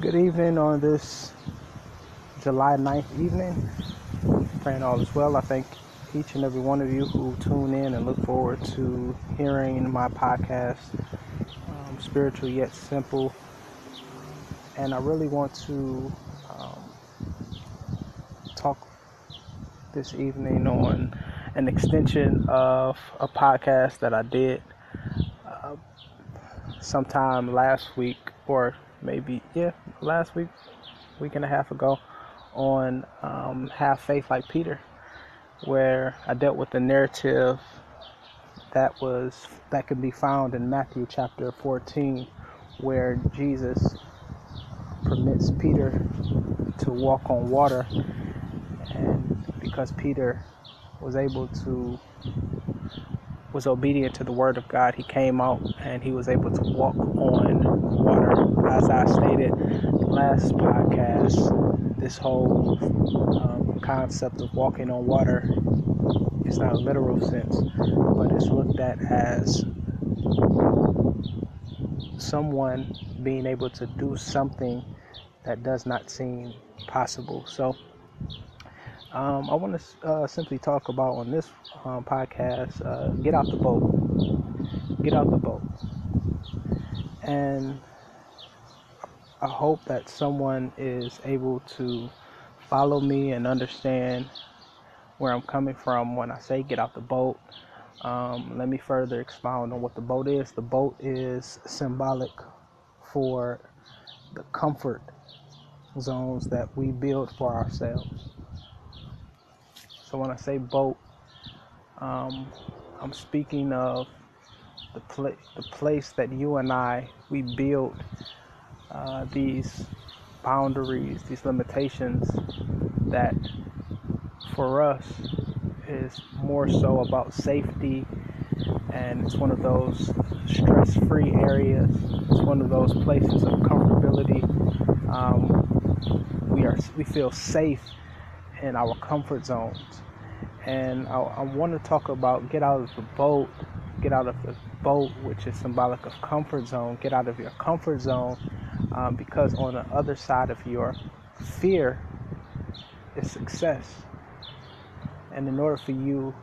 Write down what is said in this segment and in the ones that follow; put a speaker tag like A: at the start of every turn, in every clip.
A: Good evening on this July 9th evening. Praying all is well. I thank each and every one of you who tune in and look forward to hearing my podcast, um, Spiritual Yet Simple. And I really want to um, talk this evening on an extension of a podcast that I did uh, sometime last week or maybe yeah last week week and a half ago on um, have faith like peter where i dealt with the narrative that was that can be found in matthew chapter 14 where jesus permits peter to walk on water. And because peter was able to was obedient to the word of God, he came out and he was able to walk on water. As I stated last podcast, this whole um, concept of walking on water is not a literal sense, but it's looked at as someone being able to do something that does not seem possible. So, um, I want to uh, simply talk about on this um, podcast uh, get out the boat. Get out the boat. And I hope that someone is able to follow me and understand where I'm coming from when I say get out the boat. Um, let me further expound on what the boat is. The boat is symbolic for the comfort zones that we build for ourselves. So when I say boat, um, I'm speaking of the, pla- the place that you and I we build uh, these boundaries, these limitations that for us is more so about safety and it's one of those stress-free areas. It's one of those places of comfortability. Um, we are we feel safe in our comfort zones. And I, I want to talk about get out of the boat, get out of the boat, which is symbolic of comfort zone. Get out of your comfort zone um, because on the other side of your fear is success. And in order for you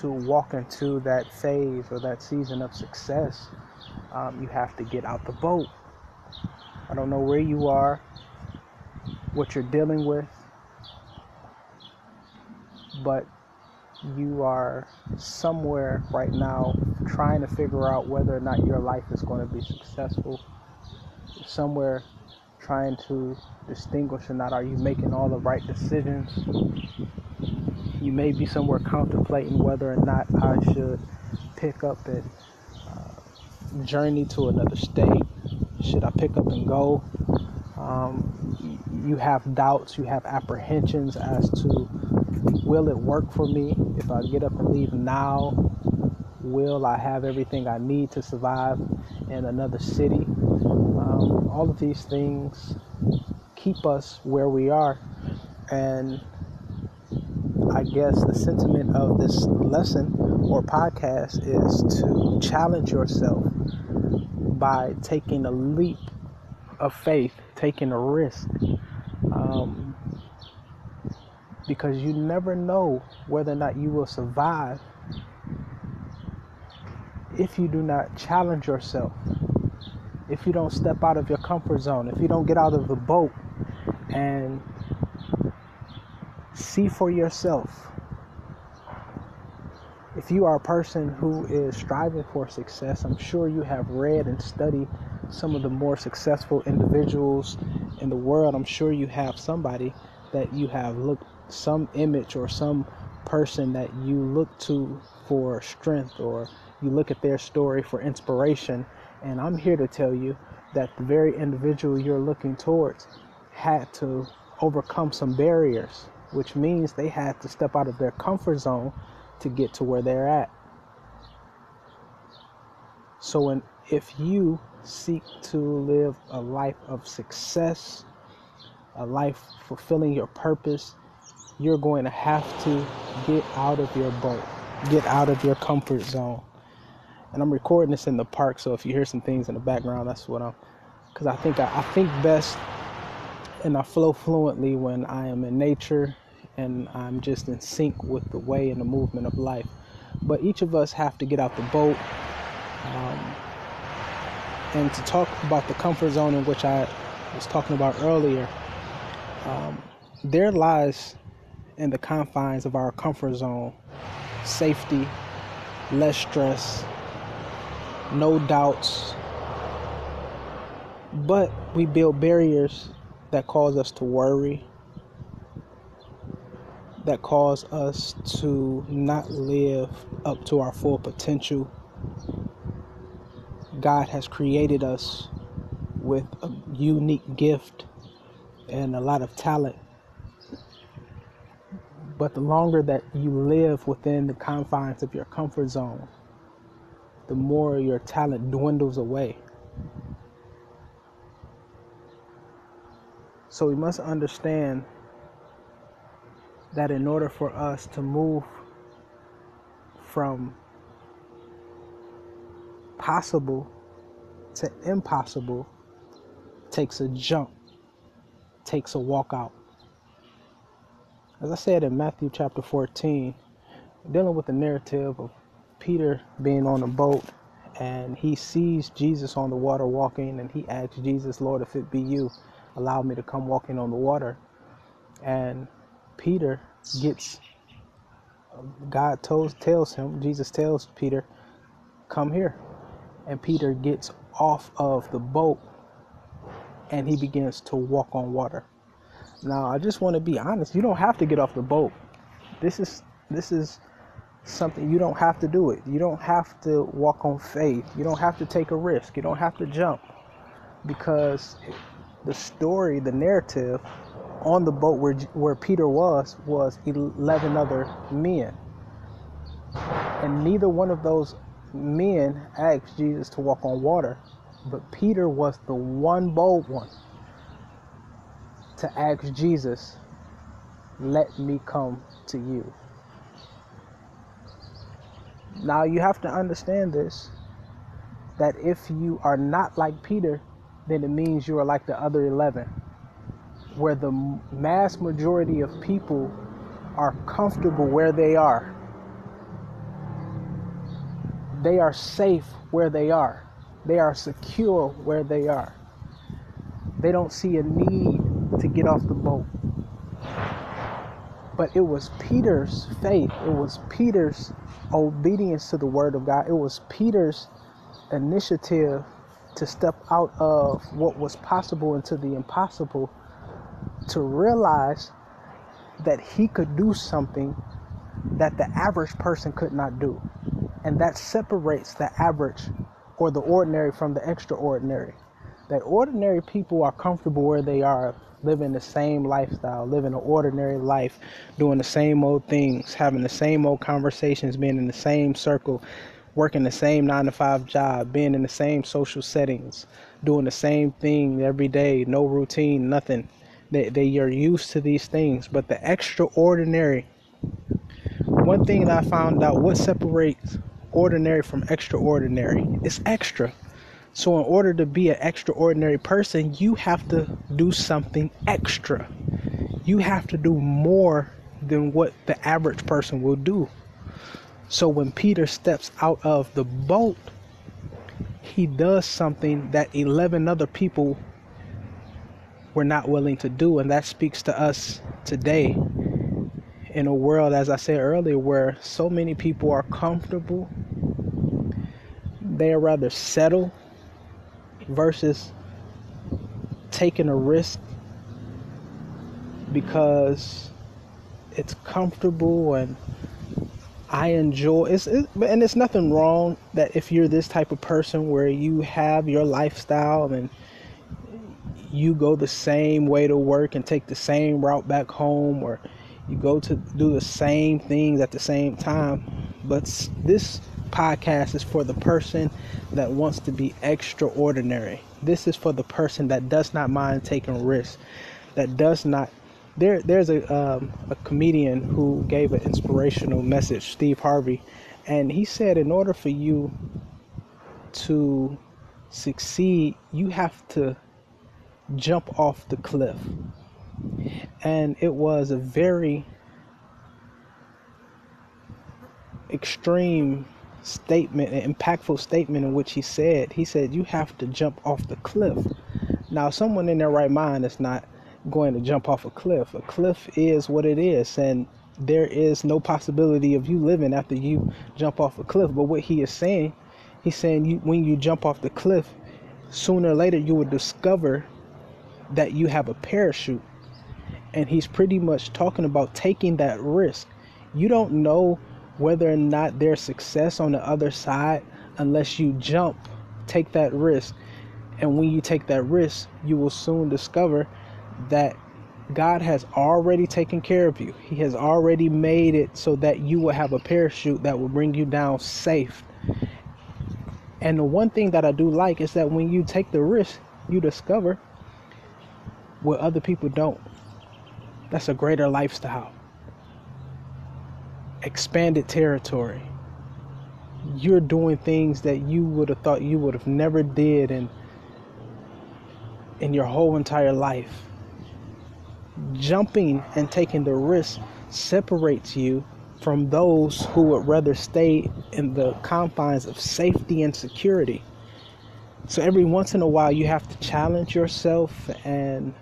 A: to walk into that phase or that season of success, um, you have to get out the boat. I don't know where you are, what you're dealing with, but you are somewhere right now trying to figure out whether or not your life is going to be successful. Somewhere trying to distinguish or not are you making all the right decisions. You may be somewhere contemplating whether or not I should pick up and uh, journey to another state. Should I pick up and go? Um, you have doubts, you have apprehensions as to will it work for me if I get up and leave now? Will I have everything I need to survive in another city? Um, all of these things keep us where we are. And I guess the sentiment of this lesson or podcast is to challenge yourself by taking a leap of faith, taking a risk. Um, because you never know whether or not you will survive if you do not challenge yourself, if you don't step out of your comfort zone, if you don't get out of the boat and see for yourself. If you are a person who is striving for success, I'm sure you have read and studied some of the more successful individuals in the world. I'm sure you have somebody that you have looked some image or some person that you look to for strength or you look at their story for inspiration. And I'm here to tell you that the very individual you're looking towards had to overcome some barriers, which means they had to step out of their comfort zone to get to where they're at. So, when, if you seek to live a life of success, a life fulfilling your purpose, you're going to have to get out of your boat, get out of your comfort zone. And I'm recording this in the park, so if you hear some things in the background, that's what I'm. Because I think I, I think best and I flow fluently when I am in nature and I'm just in sync with the way and the movement of life. But each of us have to get out the boat um, and to talk about the comfort zone in which I was talking about earlier. Um, there lies in the confines of our comfort zone safety, less stress, no doubts. But we build barriers that cause us to worry, that cause us to not live up to our full potential. God has created us with a unique gift and a lot of talent. But the longer that you live within the confines of your comfort zone, the more your talent dwindles away. So we must understand that in order for us to move from possible to impossible takes a jump, takes a walk out. As I said in Matthew chapter 14, dealing with the narrative of Peter being on a boat and he sees Jesus on the water walking and he asks Jesus, Lord, if it be you, allow me to come walking on the water. And Peter gets, God tells, tells him, Jesus tells Peter, come here. And Peter gets off of the boat and he begins to walk on water. Now, I just want to be honest. You don't have to get off the boat. This is this is something you don't have to do it. You don't have to walk on faith. You don't have to take a risk. You don't have to jump because the story, the narrative on the boat where where Peter was was 11 other men. And neither one of those men asked Jesus to walk on water, but Peter was the one bold one to ask Jesus, Let me come to you. Now you have to understand this that if you are not like Peter, then it means you are like the other 11, where the mass majority of people are comfortable where they are. They are safe where they are. They are secure where they are. They don't see a need to get off the boat. But it was Peter's faith, it was Peter's obedience to the word of God, it was Peter's initiative to step out of what was possible into the impossible to realize that he could do something that the average person could not do. And that separates the average or the ordinary from the extraordinary. That ordinary people are comfortable where they are, living the same lifestyle, living an ordinary life, doing the same old things, having the same old conversations, being in the same circle, working the same nine to five job, being in the same social settings, doing the same thing every day, no routine, nothing. They, they are used to these things, but the extraordinary. One thing that I found out what separates ordinary from extraordinary is extra. So, in order to be an extraordinary person, you have to do something extra. You have to do more than what the average person will do. So, when Peter steps out of the boat, he does something that 11 other people were not willing to do. And that speaks to us today in a world, as I said earlier, where so many people are comfortable, they are rather settle versus taking a risk because it's comfortable and I enjoy it's it, and it's nothing wrong that if you're this type of person where you have your lifestyle and you go the same way to work and take the same route back home or you go to do the same things at the same time but this podcast is for the person that wants to be extraordinary. This is for the person that does not mind taking risks, that does not. There, there's a um, a comedian who gave an inspirational message, Steve Harvey, and he said, in order for you to succeed, you have to jump off the cliff. And it was a very extreme statement, an impactful statement in which he said, he said, you have to jump off the cliff. Now, someone in their right mind is not going to jump off a cliff. A cliff is what it is, and there is no possibility of you living after you jump off a cliff. But what he is saying, he's saying you, when you jump off the cliff, sooner or later you will discover that you have a parachute. And he's pretty much talking about taking that risk. You don't know whether or not there's success on the other side unless you jump, take that risk. And when you take that risk, you will soon discover that God has already taken care of you. He has already made it so that you will have a parachute that will bring you down safe. And the one thing that I do like is that when you take the risk, you discover what other people don't. That's a greater lifestyle. Expanded territory. You're doing things that you would have thought you would have never did in in your whole entire life jumping and taking the risk separates you from those who would rather stay in the confines of safety and security. So every once in a while, you have to challenge yourself and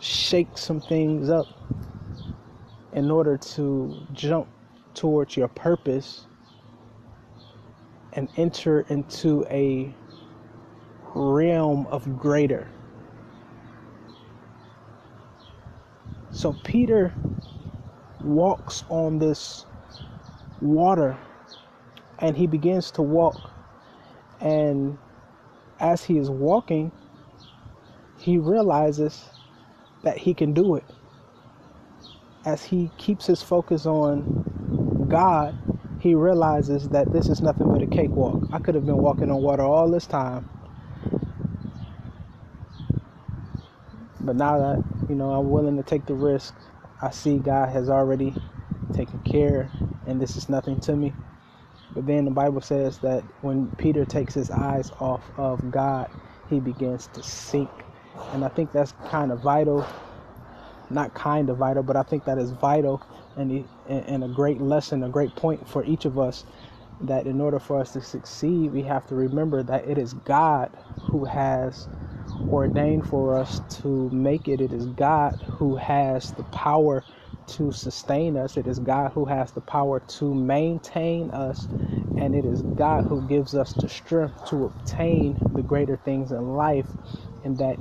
A: shake some things up in order to jump towards your purpose and enter into a realm of greater. So Peter walks on this water and he begins to walk. And as he is walking, he realizes that he can do it. As he keeps his focus on God, he realizes that this is nothing but a cakewalk. I could have been walking on water all this time. But now that you know, I'm willing to take the risk. I see God has already taken care, and this is nothing to me. But then the Bible says that when Peter takes his eyes off of God, he begins to sink. And I think that's kind of vital. Not kind of vital, but I think that is vital and, and a great lesson, a great point for each of us that in order for us to succeed, we have to remember that it is God who has ordained for us to make it. It is God who has the power to sustain us. It is God who has the power to maintain us. And it is God who gives us the strength to obtain the greater things in life. And that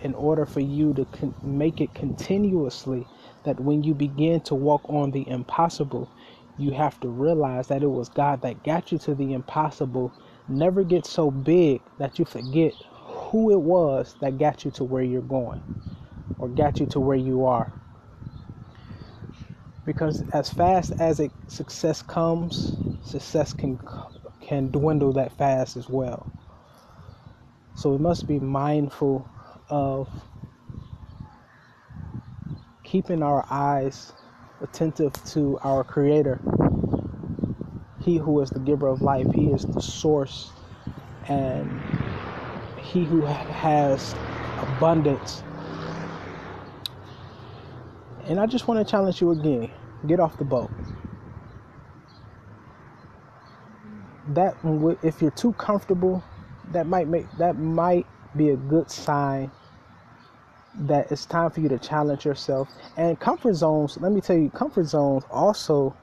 A: in order for you to con- make it continuously, that when you begin to walk on the impossible, you have to realize that it was God that got you to the impossible. Never get so big that you forget who it was that got you to where you're going or got you to where you are. Because as fast as it, success comes, success can can dwindle that fast as well. So we must be mindful of keeping our eyes attentive to our Creator. He who is the giver of life, He is the source and he who has abundance. And I just want to challenge you again get off the boat. That if you're too comfortable, that might make that might be a good sign that it's time for you to challenge yourself. And comfort zones, let me tell you, comfort zones also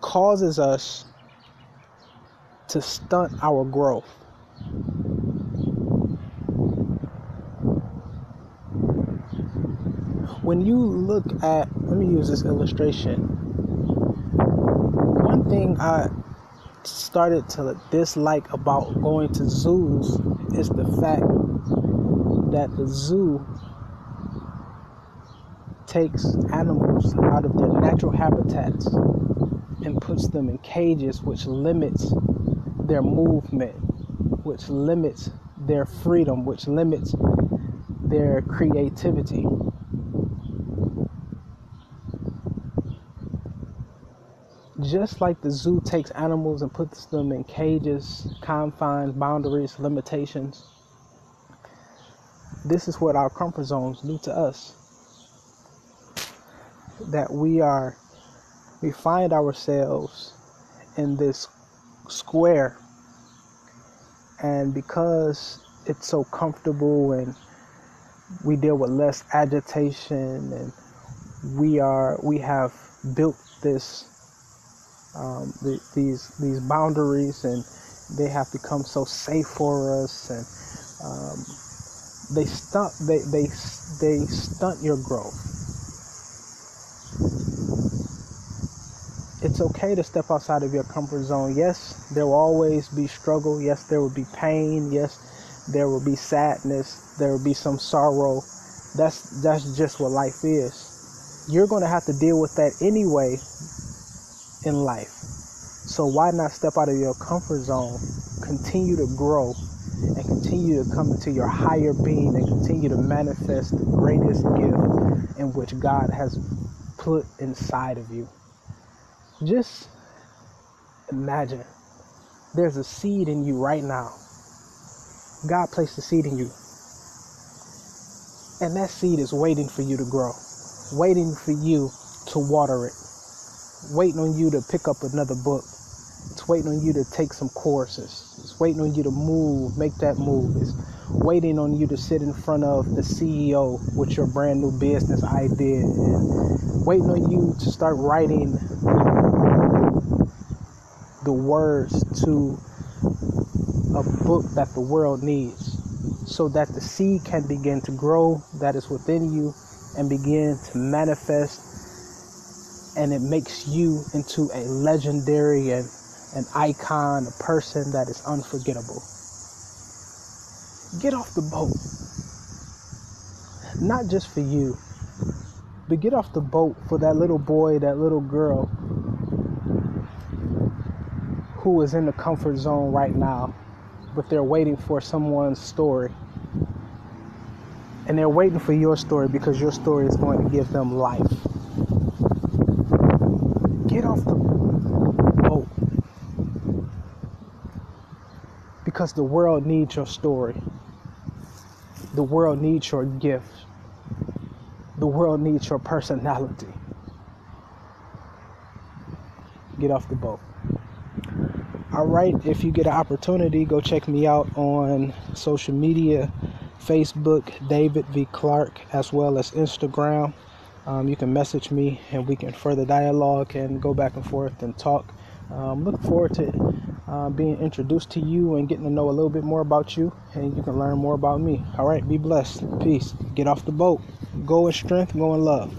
A: causes us to stunt our growth. When you look at, let me use this illustration. One thing I started to dislike about going to zoos is the fact that the zoo takes animals out of their natural habitats and puts them in cages, which limits their movement, which limits their freedom, which limits their creativity. Just like the zoo takes animals and puts them in cages, confines, boundaries, limitations, this is what our comfort zones do to us. That we are, we find ourselves in this square, and because it's so comfortable and we deal with less agitation and we are we have built this um, the, these these boundaries and they have become so safe for us and um, they stunt they, they they stunt your growth. It's okay to step outside of your comfort zone. Yes there will always be struggle. Yes there will be pain. Yes there will be sadness. There will be some sorrow. That's that's just what life is. You're going to have to deal with that anyway in life so why not step out of your comfort zone continue to grow and continue to come into your higher being and continue to manifest the greatest gift in which God has put inside of you. Just imagine there's a seed in you right now. God placed a seed in you. And that seed is waiting for you to grow, waiting for you to water it, waiting on you to pick up another book, it's waiting on you to take some courses. It's waiting on you to move, make that move. It's waiting on you to sit in front of the CEO with your brand new business idea and waiting on you to start writing the words to a book that the world needs so that the seed can begin to grow that is within you and begin to manifest and it makes you into a legendary and an icon, a person that is unforgettable. Get off the boat. Not just for you, but get off the boat for that little boy, that little girl who is in the comfort zone right now, but they're waiting for someone's story. And they're waiting for your story because your story is going to give them life. Get off the boat because the world needs your story. The world needs your gift. The world needs your personality. Get off the boat. All right, if you get an opportunity, go check me out on social media Facebook, David V. Clark, as well as Instagram. Um, you can message me and we can further dialogue and go back and forth and talk. Um, look forward to uh, being introduced to you and getting to know a little bit more about you, and you can learn more about me. All right, be blessed. Peace. Get off the boat. Go in strength, go in love.